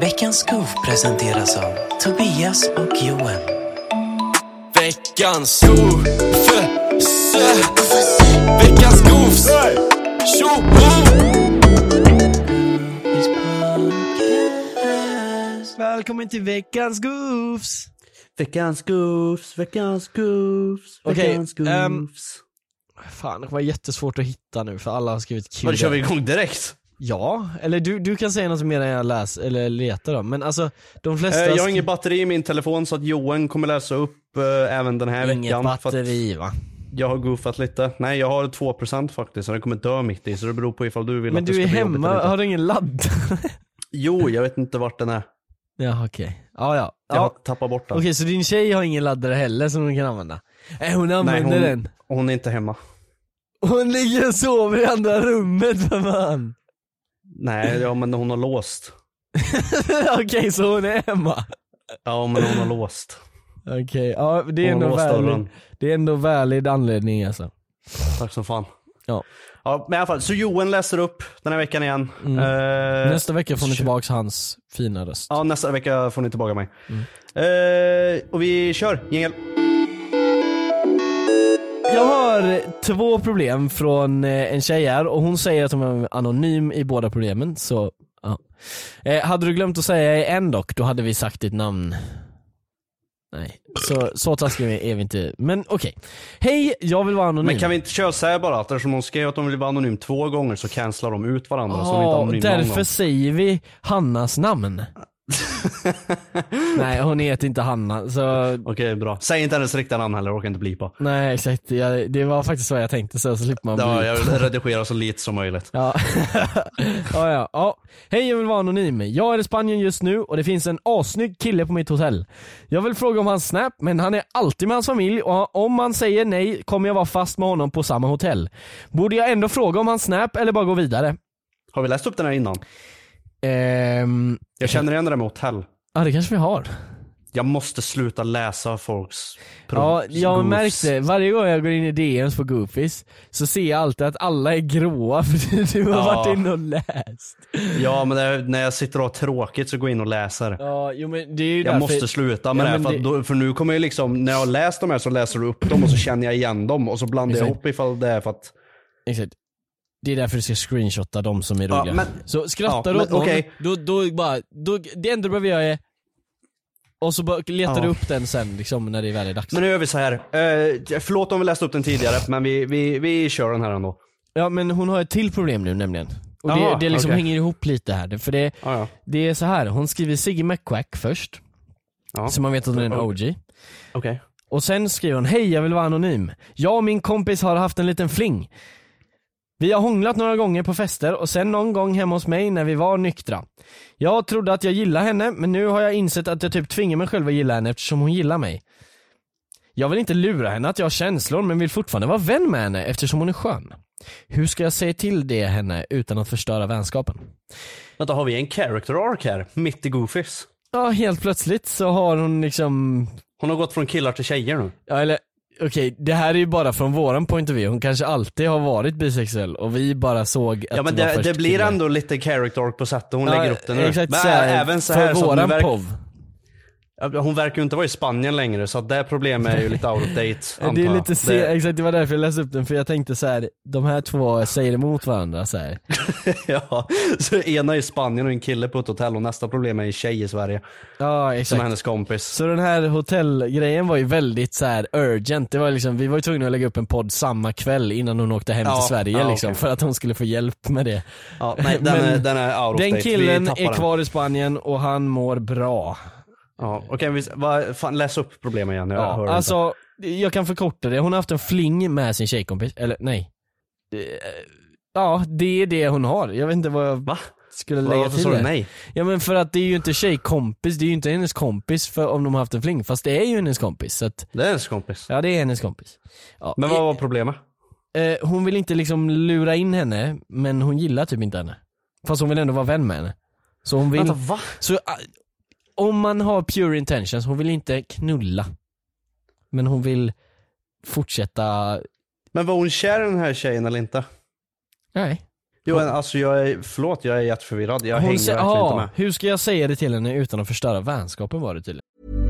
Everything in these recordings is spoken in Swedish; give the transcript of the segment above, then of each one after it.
Veckans Skov presenteras av Tobias och Johan. Veckans skov, Veckans tjoho! Välkommen till veckans goofs! Veckans goofs, veckans goofs, veckans goofs. ehm, Fan, det var jättesvårt att hitta nu för alla har skrivit kul. Vad, kör vi igång direkt? Ja, eller du, du kan säga något mer än jag läser, eller letar då. Men alltså, de flesta... Eh, jag har inget batteri i min telefon så att Johan kommer läsa upp eh, även den här Inget veckan. Att batteri va? jag har goofat lite. Nej jag har 2% faktiskt så den kommer dö mitt i så det beror på ifall du vill Men att det du är ska bli jobbigt hemma, eller inte. har du ingen ladd? Jo, jag vet inte vart den är. ja okej. Ja ja. Jag har ja. tappat bort den. Okej, så din tjej har ingen laddare heller som hon kan använda? Nej hon använder hon- den. Hon är inte hemma. Hon ligger och sover i andra rummet för fan. Nej, ja men hon har låst. okej, så hon är hemma? Ja men hon har låst. Okej, ja det är Hon ändå valid. Det är ändå valid anledning alltså. Tack som fan. Ja. Ja men i alla fall, så Johan läser upp den här veckan igen. Mm. Eh, Nästa vecka får ni tillbaks hans fina röst. Ja, nästa vecka får ni tillbaka mig. Mm. Eh, och vi kör, jingel. Jag har två problem från eh, en tjej här och hon säger att hon är anonym i båda problemen så ja. eh, Hade du glömt att säga en dock, då hade vi sagt ditt namn. Nej, så, så taskiga är vi inte, men okej. Hej, jag vill vara anonym. Men kan vi inte köra så här bara, att eftersom de skrev att de vill vara anonym två gånger så cancelar de ut varandra så de är inte Ja, anonyma någon därför gång. säger vi Hannas namn Nej hon heter inte Hanna, så Okej, bra. Säg inte hennes riktiga namn heller, orkar inte blipa. nej exakt, jag, det var faktiskt vad jag tänkte så, så slipper man bli Ja, jag vill redigera så lite som möjligt. Ja. ja, ja, ja. Hej jag vill vara anonym. Jag är i Spanien just nu och det finns en assnygg kille på mitt hotell. Jag vill fråga om hans snap men han är alltid med hans familj och om han säger nej kommer jag vara fast med honom på samma hotell. Borde jag ändå fråga om hans snap eller bara gå vidare? Har vi läst upp den här innan? Ehm, Jag känner igen det där med hotell. ja det kanske vi har. Jag måste sluta läsa folks pro- Ja, jag goofs. märkt det. Varje gång jag går in i DMs på Goofies så ser jag alltid att alla är gråa för du har Ja. varit inne och läst. Ja men det är, när jag sitter och har tråkigt så går jag in och läser. Ja, jo men det är Jag därför... måste sluta med Ja, det, här, för, att då, för nu kommer jag liksom, när jag har läst de här så läser du upp dem och så känner jag igen dem och så blandar jag Exakt. ihop ifall det är för att Exakt. Det är därför du ska screenshotta de som är Ja, roliga. men- så skrattar ja, du åt någon, okej. då, då bara, då, det enda du behöver göra är och så bara letar Ja. du upp den sen liksom när det väl är dags. Men nu gör vi så här. Eh, förlåt om vi läste upp den tidigare, men vi, vi, vi kör den här ändå. Ja men hon har ett till problem nu nämligen. Och det, Jaha, det liksom okej. hänger ihop lite här. För det, Ja, ja. det är så här. hon skriver Siggy McQuack först, ja. så man vet att hon är en OG. Okej. Och sen skriver hon, hej jag vill vara anonym. Jag och min kompis har haft en liten fling. Vi har hånglat några gånger på fester och sen någon gång hemma hos mig när vi var nyktra. Jag trodde att jag gillade henne men nu har jag insett att jag typ tvingar mig själv att gilla henne eftersom hon gillar mig. Jag vill inte lura henne att jag har känslor men vill fortfarande vara vän med henne eftersom hon är skön. Hur ska jag säga till det henne utan att förstöra vänskapen? Vänta, har vi en character arc här? Mitt i Goofies? Ja, helt plötsligt så har hon liksom Hon har gått från killar till tjejer nu. Ja eller okej, det här är ju bara från våran point of view. Hon kanske alltid har varit bisexuell och vi bara såg att Ja men det, först det blir killar. ändå lite character arc på sättet hon Ja, lägger upp det nu. Exakt men så här, även så för här så att våran verk, POV. Hon verkar ju inte vara i Spanien längre så det problemet är ju lite out of date antar Det är lite se, Det- exakt det var därför jag läste upp den för jag tänkte så här, de här två säger emot varandra så ja, så ena är i Spanien och en kille på ett hotell och nästa problem är en tjej i Sverige. Ja Som är exakt. hennes kompis. Så den här hotellgrejen var ju väldigt så här urgent, det var liksom, vi var ju tvungna att lägga upp en podd samma kväll innan hon åkte hem Ja, till Sverige ja, liksom, okej. för att hon skulle få hjälp med det. Ja, nej, den, Men är, den är out of Den date. Vi killen är den. kvar i Spanien och han mår bra. Ja, okej, vad- fan, läs upp problemet igen. Jag hör Ja, inte. alltså, jag kan förkorta det. Hon har haft en fling med sin tjejkompis, eller nej. Det- Ja, det är det hon har. Jag vet inte vad jag Va? skulle lägga Varför till sa du nej? Ja men för att det är ju inte tjejkompis, det är ju inte hennes kompis för om de har haft en fling, fast det är ju hennes kompis. Så att, Det är hennes kompis. ja det är hennes kompis. Ja, Men vad var problemet? eh, hon vill inte liksom lura in henne, men hon gillar typ inte henne. Fast hon vill ändå vara vän med henne. Så hon vill, Vänta, va? så ah, om man har pure intentions, hon vill inte knulla. Men hon vill fortsätta, Men var hon kär i den här tjejen eller inte? nej. Jo men alltså jag är, förlåt jag är jätteförvirrad. Jag hänger sä- verkligen inte med. hur ska jag säga det till henne utan att förstöra vänskapen var det tydligen.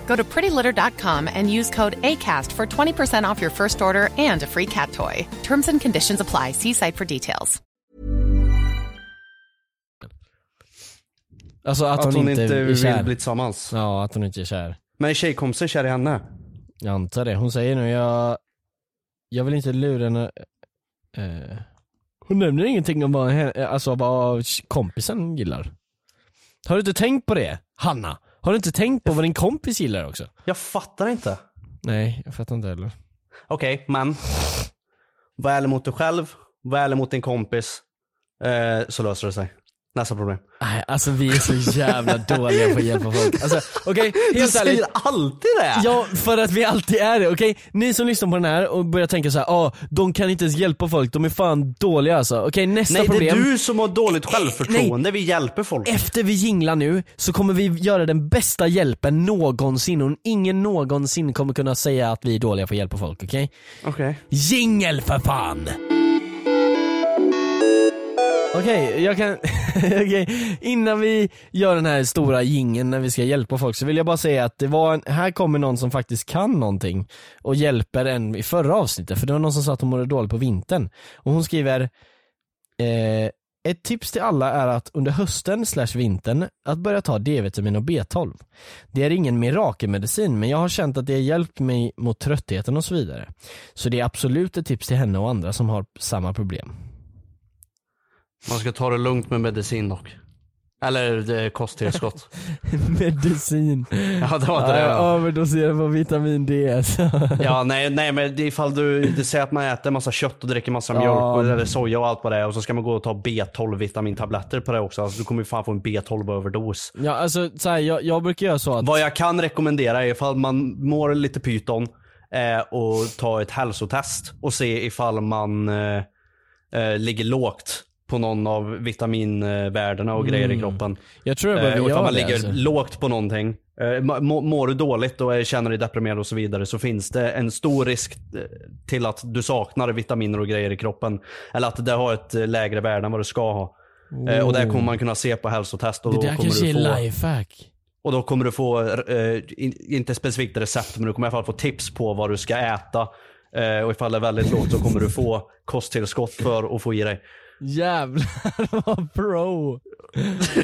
Go to prettylitter.com and use code ACAST for 20% off your first order and a free cat toy. Terms and conditions apply. See site for details. Alltså att, Att hon inte är vill kär. bli tillsammans. Ja, att hon inte är kär. Men är tjejkompisar kär i henne? Jag antar det. Hon säger nu, jag, jag vill inte lura henne. Eh, hon nämner ingenting om vad, alltså, vad kompisen gillar. Har du inte tänkt på det, Hanna? Har du inte tänkt på vad din kompis gillar också? Jag fattar inte. Nej, jag fattar inte heller. Okej, men. Var ärlig mot dig själv, var ärlig mot din kompis. Eh, så löser det sig. Nästa problem. Nej, alltså vi är så jävla dåliga på att hjälpa folk. Alltså, okej, Du helt säger ärligt. alltid det! Ja, för att vi alltid är det, okej? Ni som lyssnar på den här och börjar tänka så här, ah, de kan inte ens hjälpa folk, de är fan dåliga alltså. Okej, nästa Nej, problem. det är du som har dåligt självförtroende. Vi hjälper folk. Efter vi jinglar nu så kommer vi göra den bästa hjälpen någonsin och ingen någonsin kommer kunna säga att vi är dåliga på att hjälpa folk, okej? Okej. Jingel för fan! Okej, jag kan, okay. innan vi gör den här stora jingeln när vi ska hjälpa folk så vill jag bara säga att det var en, här kommer någon som faktiskt kan någonting och hjälper en i förra avsnittet för det var någon som sa att hon mådde dåligt på vintern och hon skriver eh, ett tips till alla är att under hösten slash vintern att börja ta D-vitamin och B12. Det är ingen mirakelmedicin men jag har känt att det har hjälpt mig mot tröttheten och så vidare. Så det är absolut ett tips till henne och andra som har samma problem. Man ska ta det lugnt med medicin dock. Eller kosttillskott. Medicin. Ja, det var det. Ja. Överdoserar på vitamin D. Så. Ja, nej, nej men ifall du, det säger att man äter massa kött och dricker massa mjölk Ja. och, eller soja och allt vad det är och så ska man gå och ta B12 vitamintabletter på det också. Alltså, du kommer ju fan få en B12 överdos. Ja alltså så här, jag, jag brukar göra så att Vad jag kan rekommendera är ifall man mår lite pyton eh, och ta ett hälsotest och se ifall man eh, eh, ligger lågt på någon av vitaminvärdena och grejer i kroppen. jag tror jag Eh, behöver ifall göra man ligger alltså. lågt på någonting, eh, må, mår du dåligt och känner dig deprimerad och så vidare så finns det en stor risk eh, till att du saknar vitaminer och grejer i kroppen. Eller att det har ett eh, lägre värde än vad det ska ha. Eh, och det kommer man kunna se på hälsotest och Det där kanske du är få lifehack. och då kommer du få, eh, in, inte specifikt recept, men du kommer i alla fall få tips på vad du ska äta. Eh, och ifall det är väldigt lågt så kommer du få kosttillskott för att få i dig. Jävlar vad pro.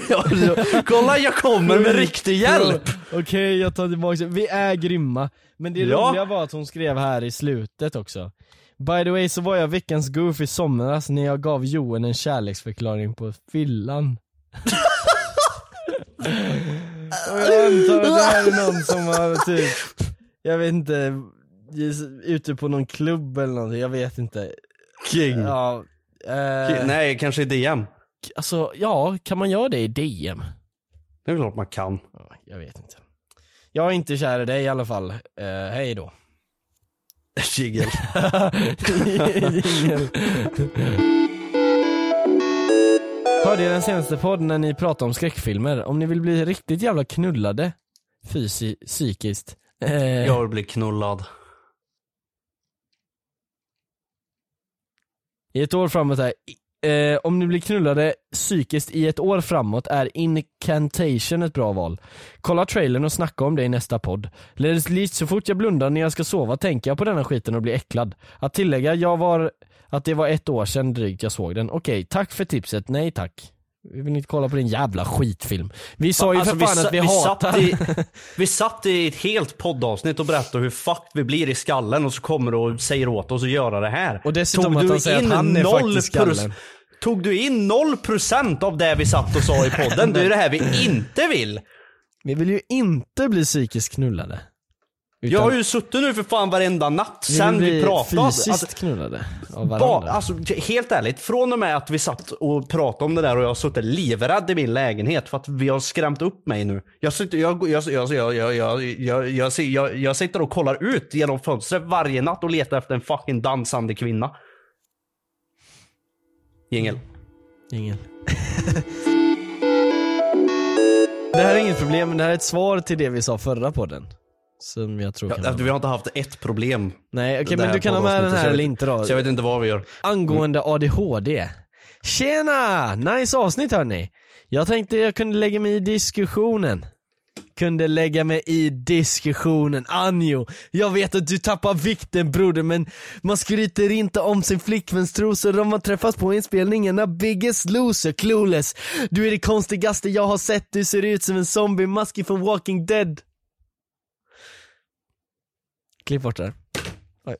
Ja, så- Kolla jag kommer med riktig hjälp! Okej jag tar tillbaka. Vi är grymma. Men det Ja. roliga var att hon skrev här i slutet också. By the way så var jag veckans goof i somras när jag gav Johan en kärleksförklaring på fyllan. Och jag antar att det här är någon som har typ, jag vet inte, ute på någon klubb eller någonting, jag vet inte. King. Ja, eh, Nej, kanske i DM. alltså ja, kan man göra det i DM? Det är klart man kan. Ja, Jag vet inte. Jag är inte kär i dig i alla fall. Eh, hej då. Jigel. Ingen. Hörde jag den senaste podden när ni pratade om skräckfilmer? Om ni vill bli riktigt jävla knullade fysiskt, psykiskt. Eh, Jag vill bli knullad. I ett år framåt här, eh, om ni blir knullade psykiskt i ett år framåt är Incantation ett bra val. Kolla trailern och snacka om det i nästa podd. Likt så fort jag blundar när jag ska sova tänker jag på denna skiten och blir äcklad. Att tillägga, jag var, att det var ett år sedan drygt jag såg den. Okej, tack för tipset, nej tack. Vi vill inte kolla på din jävla skitfilm. Vi sa ju Alltså, för fan sa- att vi, vi hatar... Satt i, vi satt i ett helt poddavsnitt och berättade hur fucked vi blir i skallen och så kommer du och säger åt oss att göra det här. Och dessutom att han säger att han är faktiskt skallen. Tog du in 0% av det vi satt och sa i podden? Det är det här vi inte vill. Vi vill ju inte bli psykiskt knullade. Jag har ju suttit nu för fan varenda natt sen vi pratade. fysiskt Alltså, knullade av varandra. alltså, helt ärligt, från och med att vi satt och pratade om det där och jag har suttit livrädd i min lägenhet för att vi har skrämt upp mig nu. Jag sitter, jag, jag, jag, jag, jag, jag, jag, jag, jag, jag sitter och kollar ut genom fönstret varje natt och letar efter en fucking dansande kvinna. Jingel. Ingen. det här är inget problem, men det här är ett svar till det vi sa förra podden. Som jag tror kan Ja, vara- vi har inte haft ett problem. Nej okej det men du kan ha med den här eller inte då. Så jag vet inte vad vi gör. Angående ADHD. Tjena! Nice avsnitt hörni. Jag tänkte jag kunde lägga mig i diskussionen. Kunde lägga mig i diskussionen. Anjo, jag vet att du tappar vikten broder men man skryter inte om sin flickväns trosor om man träffas på inspelningen av Biggest Loser, Clueless. Du är det konstigaste jag har sett, du ser ut som en zombie maskig från Walking Dead. Klipp bort det där. Oj.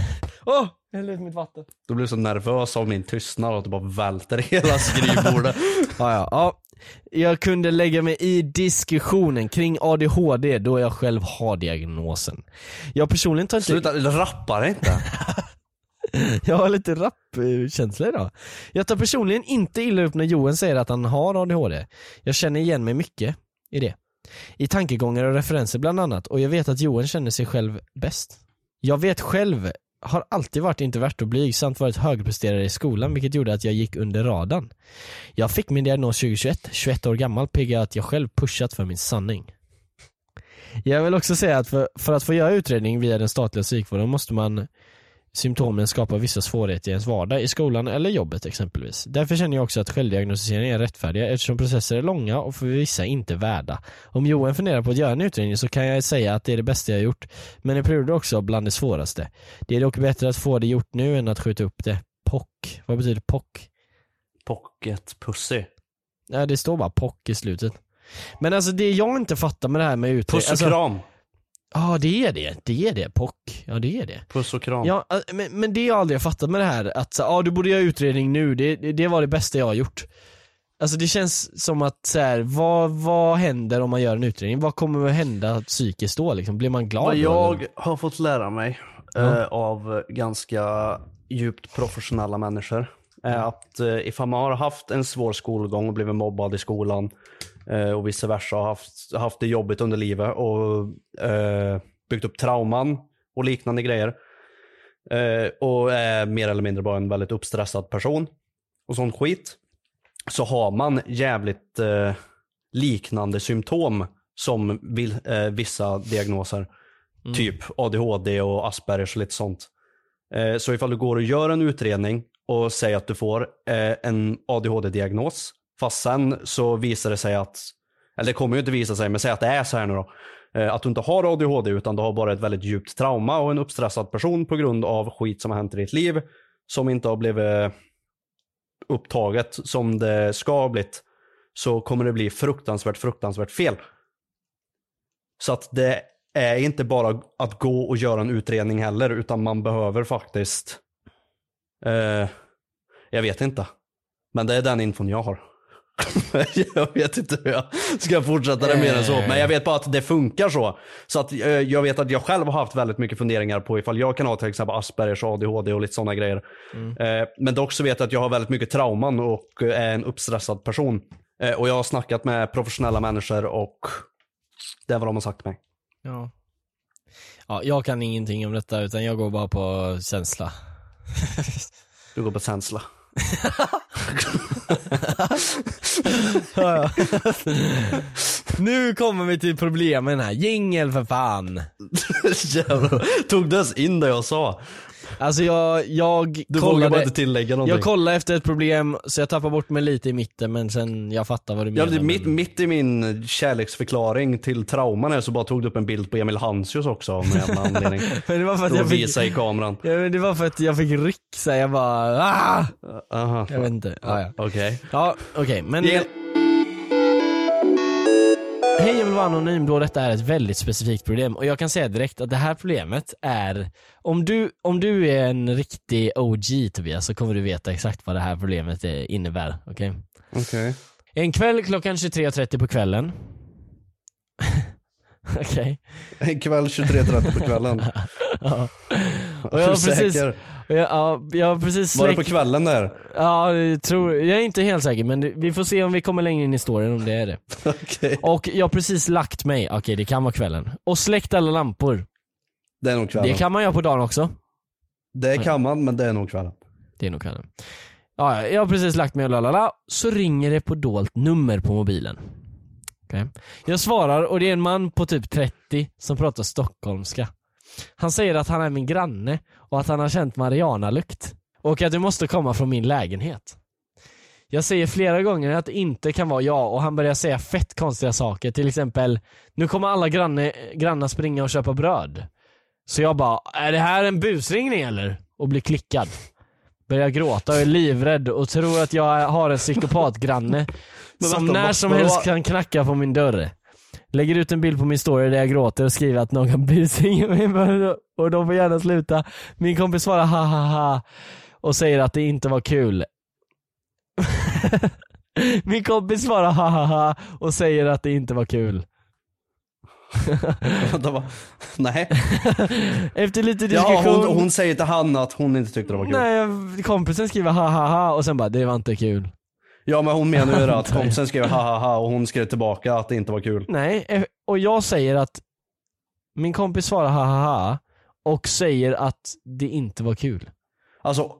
Åh! jag hällde ut mitt vatten. Du blir så nervös av min tystnad att du bara välter hela skrivbordet. Ja, ja, ja. Jag kunde lägga mig i diskussionen kring ADHD då jag själv har diagnosen. Jag personligen tar inte... Sluta, rappa inte. Jag har lite rappkänsla idag. Jag tar personligen inte illa upp när Johan säger att han har ADHD. Jag känner igen mig mycket i det. I tankegångar och referenser bland annat och jag vet att Johan känner sig själv bäst. Jag vet själv, har alltid varit introvert och blyg samt varit högpresterare i skolan vilket gjorde att jag gick under radarn. Jag fick min diagnos 2021, 21 år gammal pigga att jag själv pushat för min sanning. Jag vill också säga att för, för att få göra utredning via den statliga psykvården måste man symptomen skapar vissa svårigheter i ens vardag, i skolan eller jobbet exempelvis. Därför känner jag också att självdiagnostisering är rättfärdiga eftersom processer är långa och för vissa inte värda. Om Johan funderar på att göra en utredning så kan jag säga att det är det bästa jag gjort, men i perioder också bland det svåraste. Det är dock bättre att få det gjort nu än att skjuta upp det. POC, vad betyder POC? Pocket pussy. Ja det står bara POC i slutet. Men alltså det jag inte fattar med det här med utredning, Puss och alltså, kram. Ja det är det, det är det, POC. Ja det är det. Puss och kram. Ja, äh, men, men det jag aldrig fattat med det här att ja du borde göra utredning nu, det, det, det var det bästa jag har gjort. Alltså det känns som att så här, vad, vad händer om man gör en utredning? Vad kommer att hända psykiskt då liksom? Blir man glad Vad jag eller? har fått lära mig Ja. eh, av ganska djupt professionella människor är Mm. att eh, ifall man har haft en svår skolgång och blivit mobbad i skolan eh, och vice versa har haft, haft det jobbigt under livet och eh, byggt upp trauman och liknande grejer eh, och är mer eller mindre bara en väldigt uppstressad person och sån skit så har man jävligt eh, liknande symptom som vil, eh, vissa diagnoser. Typ ADHD och Aspergers och lite sånt. Eh, så ifall du går och gör en utredning och säger att du får eh, en ADHD-diagnos, fast sen så visar det sig att, eller det kommer ju inte visa sig, men säg att det är så här nu då. Eh, att du inte har ADHD utan du har bara ett väldigt djupt trauma och en uppstressad person på grund av skit som har hänt i ditt liv som inte har blivit eh, upptaget som det ska ha blivit så kommer det bli fruktansvärt, fruktansvärt fel. Så att det är inte bara att gå och göra en utredning heller, utan man behöver faktiskt, eh, jag vet inte. Men det är den infon jag har. jag vet inte hur jag ska fortsätta det mer än så. Men jag vet bara att det funkar så. Så att eh, jag vet att jag själv har haft väldigt mycket funderingar på ifall jag kan ha till exempel Aspergers, ADHD och lite sådana grejer. Eh, men dock så vet jag att jag har väldigt mycket trauman och är en uppstressad person. Eh, och jag har snackat med professionella människor och det är vad de har sagt till mig. Ja. ja, jag kan ingenting om detta utan jag går bara på känsla. Du går på känsla. Ja, ja. Nu kommer vi till problemen här, jingel för fan. Jävlar. Tog du ens in det jag sa? Alltså jag, jag Du vågar kollade, bara inte tillägga någonting. jag kollade efter ett problem så jag tappade bort mig lite i mitten men sen jag fattar vad du Ja, menar. det, mitt, men- mitt i min kärleksförklaring till trauman här så bara tog du upp en bild på Emil Hansius också av någon jävla anledning. Men det var för att jag fick, visa i kameran. ja, men det var för att jag fick ryck så jag bara ah! Jag vet inte, ja, ja. Okej. Ja okej men Ge- Hej jag vill vara anonym då detta är ett väldigt specifikt problem och jag kan säga direkt att det här problemet är Om du, om du är en riktig OG Tobias så kommer du veta exakt vad det här problemet innebär, okej? Okej. En kväll klockan 23.30 på kvällen Okej En kväll 23.30 på kvällen. ja. Och jag du precis, ja, jag har precis Var det på släckt, kvällen där? ja, jag tror, jag är inte helt säker men vi får se om vi kommer längre in i storyn om det är det Okej. Och jag har precis lagt mig, okej det kan vara kvällen, och släckt alla lampor Det är nog kvällen. Det kan man göra på dagen också. Det kan man, men det är nog kvällen. Det är nog kvällen. Ja, ja, jag har precis lagt mig och lalala, så ringer det på dolt nummer på mobilen. Okej. Jag svarar och det är en man på typ 30 som pratar stockholmska. Han säger att han är min granne och att han har känt Mariana-lukt. Och att det måste komma från min lägenhet. Jag säger flera gånger att det inte kan vara jag och han börjar säga fett konstiga saker. Till exempel, nu kommer alla granne, grannar springa och köpa bröd. Så jag bara, är det här en busringning eller? Och blir klickad. Börjar gråta och är livrädd och tror att jag har en psykopatgranne som när som helst kan knacka på min dörr. Lägger ut en bild på min story där jag gråter och skriver att någon busringer mig och de får gärna sluta. Min kompis svarar ha ha ha och säger att det inte var kul. Min kompis svarar ha ha ha och säger att det inte var kul. Va? Nej. Efter lite Ja, diskussion hon, hon säger till han att hon inte tyckte det var kul. Nej, kompisen skriver ha ha ha och sen bara det var inte kul. Ja men hon menar ju det att kompisen skrev ha ha ha och hon skrev tillbaka att det inte var kul. Nej, eh, och jag säger att min kompis svarar ha ha ha och säger att det inte var kul. Alltså,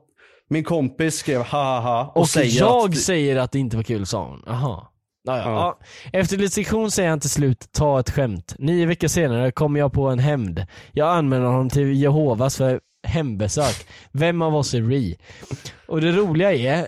min kompis skrev ha ha ha och, Och, säger jag att... säger att det inte var kul sa hon. Jaha. Ja, ja. Efter sektion säger han till slut, ta ett skämt. Nio veckor senare kommer jag på en hämnd. Jag anmäler honom till Jehovas för hembesök. Vem av oss är Ri? Och det roliga är...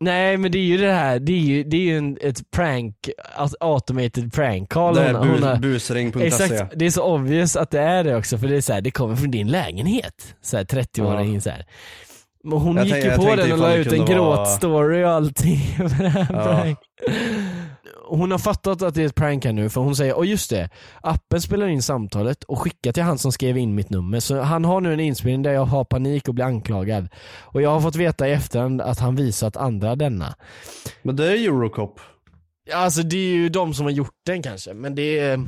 Nej men det är ju det här, det är ju, det är ju en, ett prank, alltså automated prank call. Det är bu- har- busring.se. Exakt, det är så obvious att det är det också för det är så här, det kommer från din lägenhet. Så här 30-åringen så här. Men hon Jag gick ju på den och la ut en kunde vara- gråtstory och allting. Ja. Hon har fattat att det är ett prank här nu för hon säger, åh just det, appen spelar in samtalet och skickar till han som skrev in mitt nummer. Så han har nu en inspelning där jag har panik och blir anklagad. Och jag har fått veta i efterhand att han visat andra denna. Men det är Eurocop. Alltså det är ju de som har gjort den kanske, men det är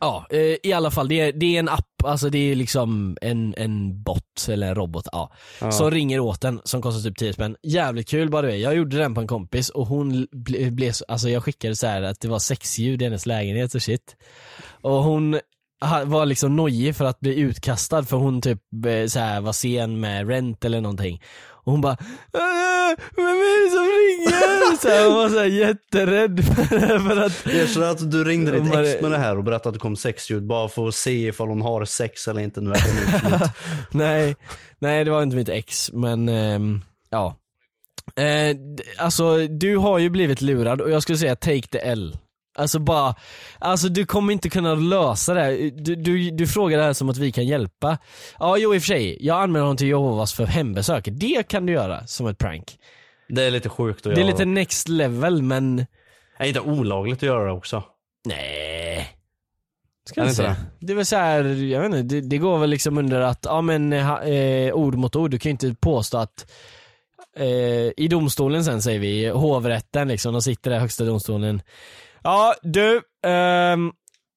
Ja, eh, i alla fall det är, det är en app, alltså det är liksom en, en bot eller en robot, ja. Som ringer åt den som kostar typ 10 spänn. Jävligt kul bara det Jag gjorde den på en kompis och hon ble, blev, så- alltså jag skickade så här att det var sexljud i hennes lägenhet och shit. Och hon var liksom nojig för att bli utkastad för hon typ eh, så här var sen med rent eller någonting. Och hon bara "Äh, Vem är det som ringer? Så här, hon var så här jätterädd för, för att Erkänn att du ringde ditt bara- ex med det här och berättade att det kom sexljud bara för att se ifall hon har sex eller inte nu är det. Nej, nej det var inte mitt ex men ehm, ja. D- alltså du har ju blivit lurad och jag skulle säga take the L. Alltså bara, alltså du kommer inte kunna lösa det här. Du, du, du frågar det här som att vi kan hjälpa. Ja jo i och för sig, jag anmäler honom till Jehovas för hembesök. Det kan du göra som ett prank. Det är lite sjukt att Det är göra. lite next level men Är inte olagligt att göra det också? nej. Ska jag det säga. Det är väl så här, jag vet inte, det, det går väl liksom under att, ja men ha, eh, ord mot ord, du kan ju inte påstå att eh, i domstolen sen säger vi, hovrätten liksom, de sitter där högsta domstolen. Ja du, ehm,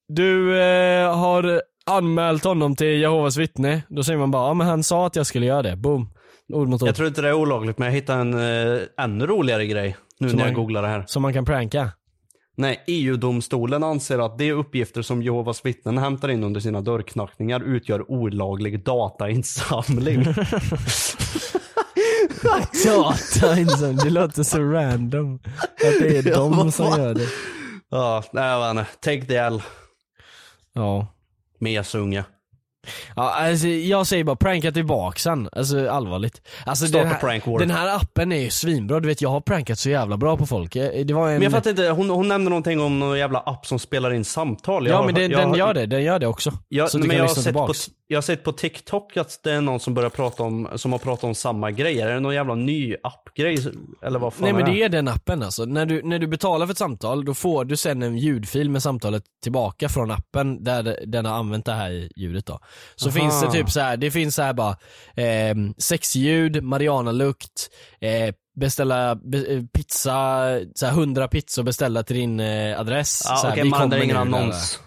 du eh, har anmält honom till Jehovas vittne. Då säger man bara, ja men han sa att jag skulle göra det, boom. Ord mot ord. Jag tror inte det är olagligt men jag hittade en äh, ännu roligare grej nu Som när jag man- googlar det här. Som man kan pranka. Nej, EU-domstolen anser att de uppgifter som Jehovas vittnen hämtar in under sina dörrknackningar utgör olaglig datainsamling. Data insam, det låter så random. Att det är de som gör det. Ja, nej jag vet inte. Take the L. Ja. Mesunge. Ja, alltså, jag säger bara pranka tillbaks han, alltså allvarligt. Alltså, Starta den, här, prank war. den här appen är ju svinbra, du vet jag har prankat så jävla bra på folk. Eh, Det var en... Men jag fattar inte, hon, hon nämnde någonting om någon jävla app som spelar in samtal. Jag ja men den, jag, den gör det, den gör det också. Jag, så men jag, har sett på, tillbaks. Jag har sett på TikTok att det är någon som börjar prata om, som har pratat om samma grej. Är det någon jävla ny appgrej? Eller vad fan Nej men det är den appen alltså. När du, när du betalar för ett samtal, då får du sen en ljudfil med samtalet tillbaka från appen där den har använt det här ljudet då. Så Aha. finns det typ så här, det finns så här bara eh, sexljud, marijuanalukt, eh, beställa be, eh, pizza, så här 100 pizzor beställa till din eh, adress. Här, okej, vi man, kommer ingen annons.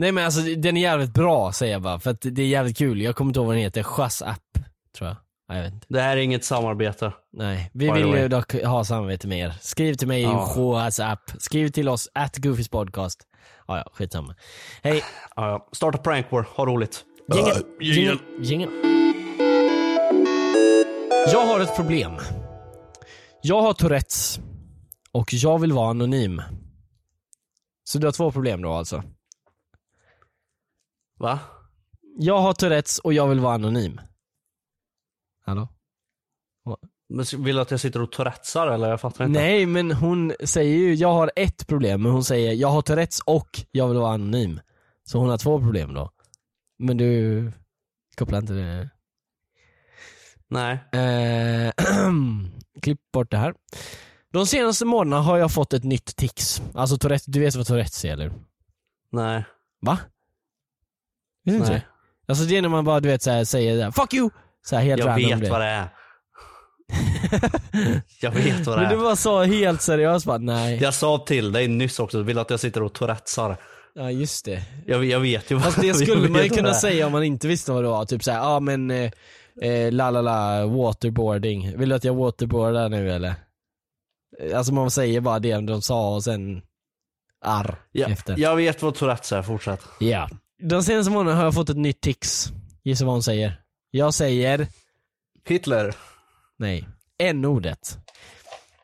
Nej men alltså den är jävligt bra säger jag bara, för att det är jävligt kul. Jag kommer inte ihåg vad den heter, Chas app tror jag. Nej, Jag vet inte. Det här är inget samarbete. Nej, vi By vill ju dock ha samarbete med er. Skriv till mig Ja. i WhatsApp. Skriv till oss, at Goofys podcast. Ja, ja, skitsamma. Hej, Ja. Starta prank war, ha roligt. jingel, Äh, jingel, jingel. Jag har ett problem. Jag har Tourettes. Och jag vill vara anonym. Så du har två problem då alltså? Va? Jag har Tourettes och jag vill vara anonym. Hallå? Men Vill du att jag sitter och tourettesar eller? Jag fattar inte. Nej men hon säger ju, jag har ett problem men hon säger jag har Tourettes och jag vill vara anonym. Så hon har två problem då. Men du kopplar inte det? Nej. Eh, klipp bort det här. De senaste månaderna har jag fått ett nytt tics. Alltså Tourettes, du vet vad Tourettes är eller? Nej. Va? Vet du inte det? Alltså det är när man bara du vet så här, säger det här, 'fuck you' så här, helt Jag random vet grej. vad det är. jag vet vad det Men du är. bara sa helt seriöst bara nej. Jag sa till dig nyss också, vill att jag sitter och tourettesar. Ja just det. Jag, jag vet ju vad Fast det skulle man ju kunna det är. säga om man inte visste vad det var. Typ såhär, ja ah, men eh, eh, la la la, waterboarding. Vill du att jag waterboardar nu eller? Eh, Alltså man säger bara det de sa och sen arr Ja, efter. jag vet vad tourettes är, fortsätt. Ja. De senaste månaderna har jag fått ett nytt tics. Gissa vad hon säger? Jag säger Hitler. nej. N-ordet.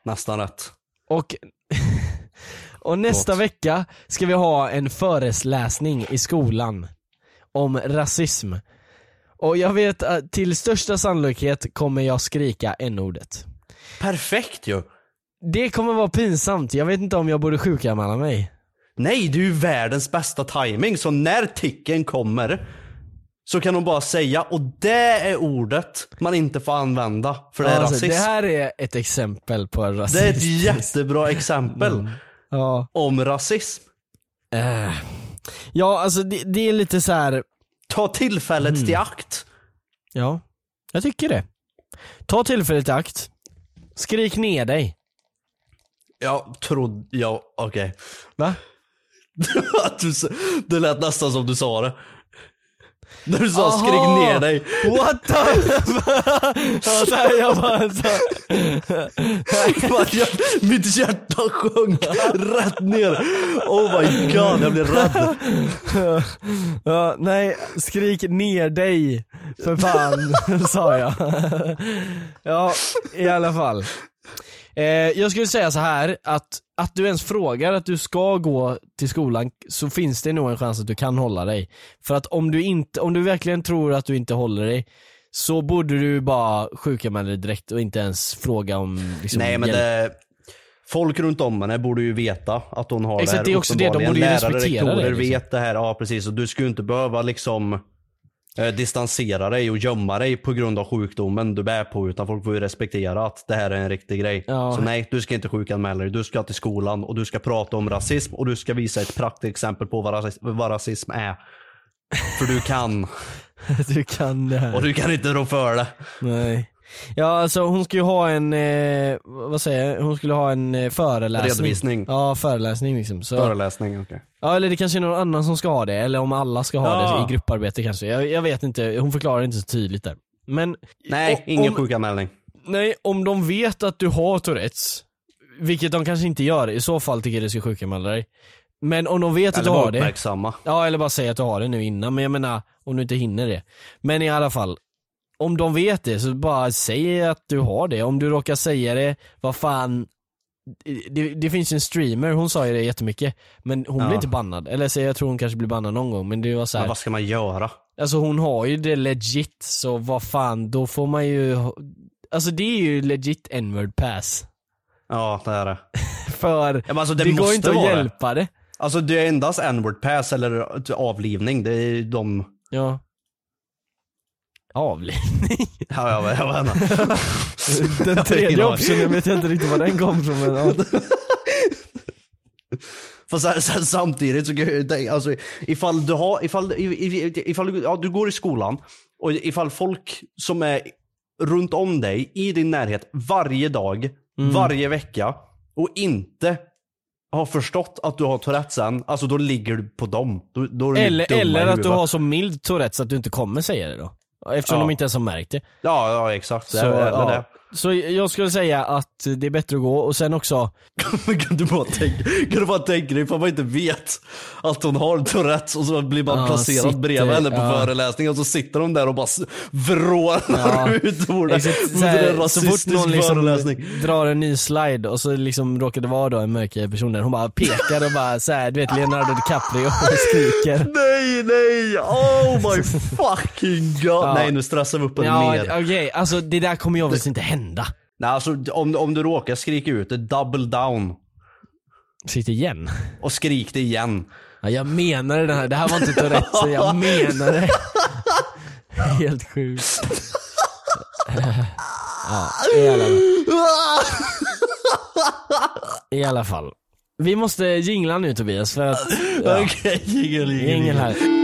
Nästan rätt. Och, och nästa Förlåt. vecka ska vi ha en föreläsning i skolan om rasism. Och jag vet att till största sannolikhet kommer jag skrika n-ordet. Perfekt ju. Det kommer vara pinsamt, jag vet inte om jag borde sjukanmäla mig. Nej, det är ju världens bästa timing. så när ticken kommer så kan hon bara säga och det är ordet man inte får använda för det är Alltså, rasism. det här är ett exempel på rasism. Det är ett jättebra exempel Ja. om rasism. Eh. Ja, alltså det, det är lite så här. Ta tillfället Mm. till akt. ja, jag tycker det. Ta tillfället i akt. Skrik ner dig. Jag trodde, ja okej. Va? Det lät nästan som du sa det. När du sa Aha! skrik ner dig. What the... så här, jag bara så... Jag, mitt hjärta sjönk rätt ner. Oh my god, jag blev rädd. ja, nej, skrik ner dig. För fan, sa jag. ja, i alla fall. Eh, jag skulle säga så här att, att du ens frågar att du ska gå till skolan så finns det nog en chans att du kan hålla dig. För att om du, inte, om du verkligen tror att du inte håller dig så borde du bara sjukanmäla dig direkt och inte ens fråga om liksom, Nej men hjälp. det, folk runt om henne borde ju veta att hon har Exakt, det här det är också det, de borde ju Lärare, respektera det, rektorer liksom. vet det här, ja precis. Och du skulle inte behöva liksom eh, distansera dig och gömma dig på grund av sjukdomen du bär på utan folk får ju respektera att det här är en riktig grej. Ja. Så nej, du ska inte sjukanmäla dig. Du ska till skolan och du ska prata om rasism och du ska visa ett praktexempel på vad rasism, vad rasism är. För du kan. du kan det här. Och du kan inte rå för det. Nej. Ja alltså hon skulle ha en, eh, vad säger jag, hon skulle ha en eh, föreläsning. Redovisning. Ja föreläsning liksom. Så, Föreläsning, okej. ja eller det kanske är någon annan som ska ha det, eller om alla ska ha Ja. det i grupparbete kanske. Jag, jag vet inte, hon förklarar inte så tydligt där. Men Nej, o- ingen om, sjukanmälning. Nej, om de vet att du har Tourettes, vilket de kanske inte gör, i så fall tycker jag du ska sjukanmäla dig. Men om de vet att Eller du bara har det, uppmärksamma. Ja eller bara säga att du har det nu innan, men jag menar om du inte hinner det. Men i alla fall, om de vet det så bara säg att du har det. Om du råkar säga det, vad fan det, det finns ju en streamer, hon sa ju det jättemycket, men hon Ja. blir inte bannad. Eller så jag tror hon kanske blir bannad någon gång, men det var så här, Men vad ska man göra? Alltså hon har ju det legit, så vad fan, då får man ju Alltså det är ju legit n-word pass. Ja, det är det. För Ja, men alltså, det det, går inte att vara det. hjälpa det. Alltså det är endast n-word pass eller avlivning. Det är de... Ja. Avlivning. Ja, jag, vet- jag vet inte. Den tredje optionen vet jag inte riktigt var den kom från men ja. Fast sen, sen, samtidigt så kan jag tänka, alltså ifall du har, ifall, ifall, ja, du går i skolan och ifall folk som är runt om dig i din närhet varje dag, Mm. varje vecka och inte har förstått att du har Tourettes än, alltså då ligger du på dem. Då, då Eller, eller att du har så mild Tourettes att du inte kommer säga det då. Eftersom Ja. de inte ens har märkt det. Ja, ja exakt. Det Så, är, eller ja. Så jag skulle säga att det är bättre att gå och sen också kan du bara tänka, kan du bara tänka dig ifall man inte vet att hon har Tourettes och så blir man Ja, placerad sitter- bredvid henne på ja. föreläsningen och så sitter de där och bara vrålar Ja. ut ordet. Här, en så fort någon liksom föreläsning. drar en ny slide och så liksom råkar det vara då en mörkhyad person där, hon bara pekar och bara så här, du vet Leonardo DiCaprio och skriker. Nej, nej, oh my fucking god. Ja. Nej nu stressar vi upp en Ja mer. okej, alltså det där kommer ju obviously inte hända. Nej, alltså, om, om du råkar skrika ut det, double down. Sitt igen. Och skrik det igen. Ja, jag menar det här, det här var inte Tourettes, så jag menar det. Helt sjukt. Ja, i alla, I alla fall. Vi måste jingla nu Tobias för att... Ja. Okej, jingel, jingel, Ingen här.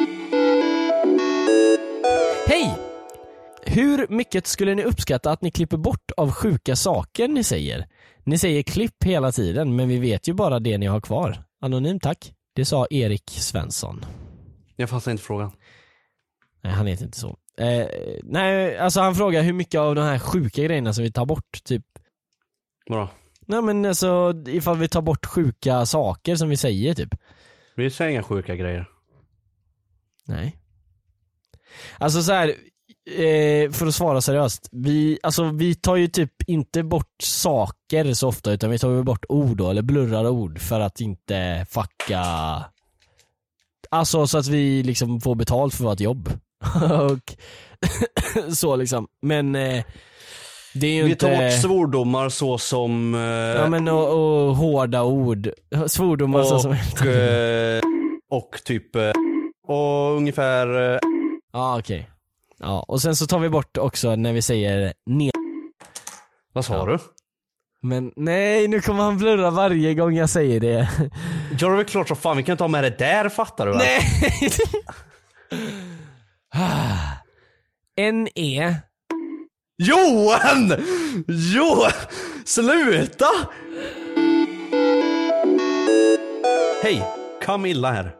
Hur mycket skulle ni uppskatta att ni klipper bort av sjuka saker ni säger? Ni säger klipp hela tiden, men vi vet ju bara det ni har kvar. Anonym tack. Det sa Erik Svensson. Jag fattar inte frågan. Nej, han heter inte så. Eh, nej, alltså han frågar hur mycket av de här sjuka grejerna som vi tar bort, typ. Vadå? Nej men alltså ifall vi tar bort sjuka saker som vi säger typ. Vi säger inga sjuka grejer. Nej. Alltså så här, eh, för att svara seriöst. Vi, alltså, vi tar ju typ inte bort saker så ofta utan vi tar bort ord då, eller blurrar ord för att inte fucka Alltså så att vi liksom får betalt för vårt jobb. och så liksom. Men eh, det är ju Vi inte... tar bort svordomar så som... Eh, Ja men och, och hårda ord. Svordomar så som... och, eh, och typ... Eh, och ungefär... Eh, Ja okej. Ja, och sen så tar vi bort också när vi säger ner. vad sa du? Men nej, nu kommer han blurra varje gång jag säger det. Gör det väl klart så fan, vi kan inte ha med det där fattar du väl? Nej! N-E. Johan! Jo! Sluta! Hej, Camilla här.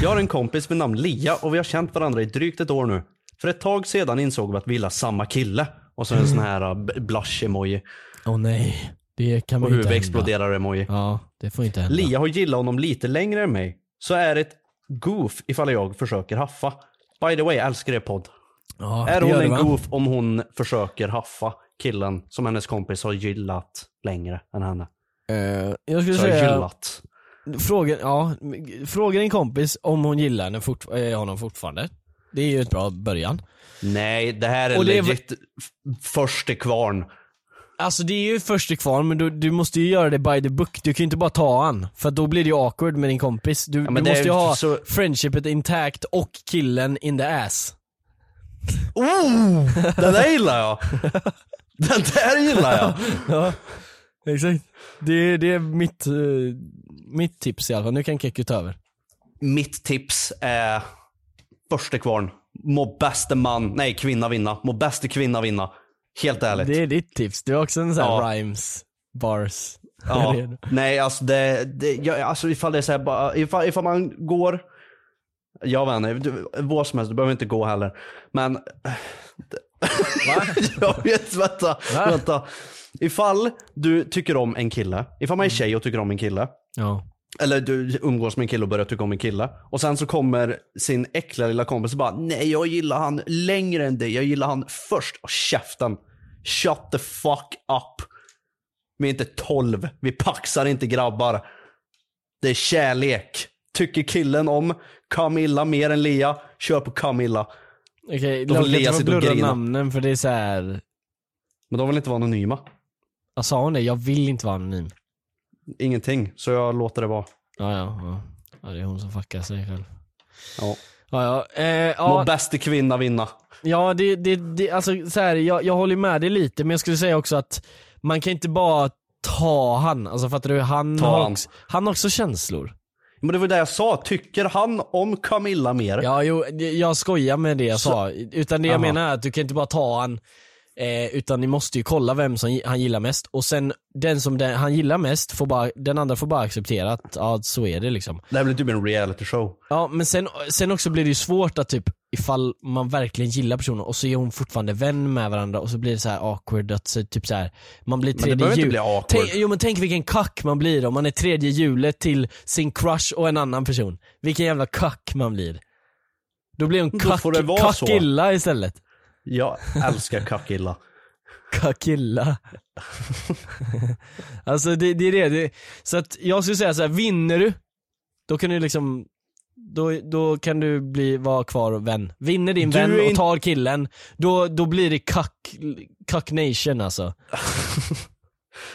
Jag har en kompis med namn Lia och vi har känt varandra i drygt ett år nu. För ett tag sedan insåg vi att vi gillar samma kille. Och så en sån här uh, blush-emoji. Åh nej. Det kan Och man ju inte hända. huvudexploderar-emoji. Ja, det får inte hända. Lia har gillat honom lite längre än mig. Så är det ett goof ifall jag försöker haffa. By the way, jag älskar er podd. Ja, är hon en goof om hon försöker haffa killen som hennes kompis har gillat längre än henne? Eh, jag skulle Så har säga, gillat. fråga, ja, fråga din kompis om hon gillar henne fort, eh, honom fortfarande. Det är ju ett bra början. Nej, det här är Och det legit f- först till kvarn. Alltså det är ju först till kvarn men du, du måste ju göra det by the book, du kan ju inte bara ta han. För då blir det ju awkward med din kompis. Du, men du det måste ju ha så- friendshipet intact och killen in the ass. Oh! Den där gillar jag! Den där gillar jag! Ja, exakt. Det, det är mitt, eh, mitt tips i alla fall, nu kan Kekki ta över. Mitt tips är först till kvarn. Må bäste man, nej kvinna vinna. Må bäste kvinna vinna. Helt ärligt. Det är ditt tips, du har också en sån här Ja. rhymes, bars. Ja, nej alltså det, det jag, alltså ifall det är så här, ifall, ifall man går, jag vet inte, vad som helst, du behöver inte gå heller. Men, jag vet, vänta, Va? vänta. Ifall du tycker om en kille, ifall man är tjej och tycker om en kille, Ja. Eller du umgås med en kille och börjar tycka om en kille. Och sen så kommer sin äckliga lilla kompis och bara, nej jag gillar han längre än dig, jag gillar han först. Och käften. Shut the fuck up. Vi är inte 12, vi paxar inte grabbar. Det är kärlek. Tycker killen om Camilla mer än Lea, kör på Camilla. Okej, Då får låt Lea inte sitta och grina. namnen för det är så här. Men de vill inte vara anonyma. Jag sa hon det? Jag vill inte vara anonym. Ingenting, så jag låter det vara. Ja, ja, ja. ja det är hon som fuckar sig själv. Ja. Ja, ja. Eh, Må ja, bäste kvinna vinna. ja det, det, det, alltså så här, jag, jag håller med dig lite men jag skulle säga också att man kan inte bara ta han, alltså fattar du? Han, Ta har, han. också, han har också känslor. Men det var det jag sa, tycker han om Camilla mer? Ja, jo, jag skojar med det jag Så- sa. Utan det jag Jaha. menar är att du kan inte bara ta han, eh, utan ni måste ju kolla vem som han gillar mest. Och sen den som den, han gillar mest, får bara, den andra får bara acceptera att ja, så är det liksom. Det här blir typ en reality show. Ja men sen, sen också blir det ju svårt att typ ifall man verkligen gillar personen och så är hon fortfarande vän med varandra och så blir det så här awkward att så, typ så här, man blir Men det tredje behöver inte bli awkward. Tänk, jo men tänk vilken kack man blir om man är tredje hjulet till sin crush och en annan person. Vilken jävla kack man blir. Då blir hon kack, kackilla istället. Jag älskar kackilla. Kackilla. alltså det, det är det. det. Så att jag skulle säga så här, vinner du, då kan du liksom då, då kan du bli, vara kvar och vän. Vinner din Du vän och in- tar killen, då, då blir det kack, kack nation alltså.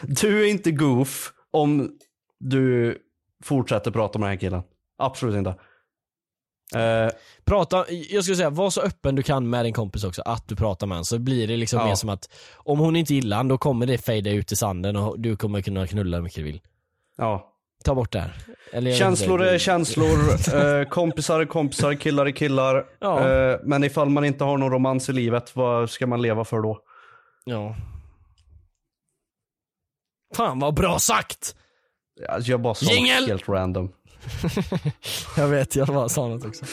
Du är inte goof om du fortsätter prata med den här killen. Absolut inte. Eh, Prata, jag skulle säga, var så öppen du kan med din kompis också, att du pratar med honom. Så blir det liksom Ja. mer som att, om hon inte gillar han, då kommer det fejda ut i sanden och du kommer kunna knulla hur mycket du vill. ja. Ta bort det här. Eller Känslor är känslor, eh, kompisar är kompisar, killar är killar. Ja. Eh, men ifall man inte har någon romans i livet, vad ska man leva för då? Ja. Fan vad bra sagt! Alltså, jag bara sa något helt random. Jag vet, jag bara sa något också.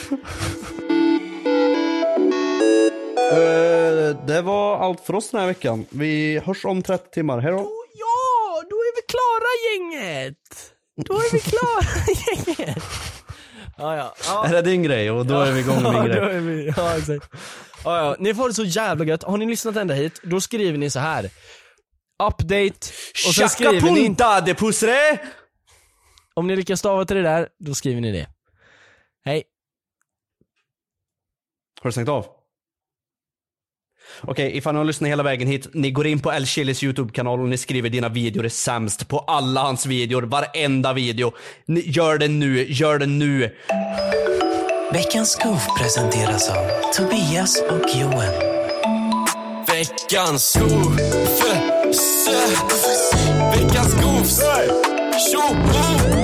Eh, det var allt för oss den här veckan. Vi hörs om 30 timmar. Hej då. Ja, då är vi klara gänget! Då är vi klara gänget! Ja, ja. ja. Är det din grej? Och då är vi igång med ja, min då grej. är vi, ja, exakt. Ja, ja. Ni får det så jävla gött. Har ni lyssnat ända hit, då skriver ni så här. Update, och sen Chaka skriver ni, punta de pusre! Om ni lyckas stava till det där, då skriver ni det. Hej. Har du stängt av? Okej, ifall ni har lyssnat hela vägen hit, ni går in på El Chilis YouTube-kanal och ni skriver dina videor är sämst på alla hans videor, varenda video. Ni, gör det nu, gör det nu. Veckans goof presenteras av Tobias och Joel. Veckans goof. Veckans goofs. Tjoho!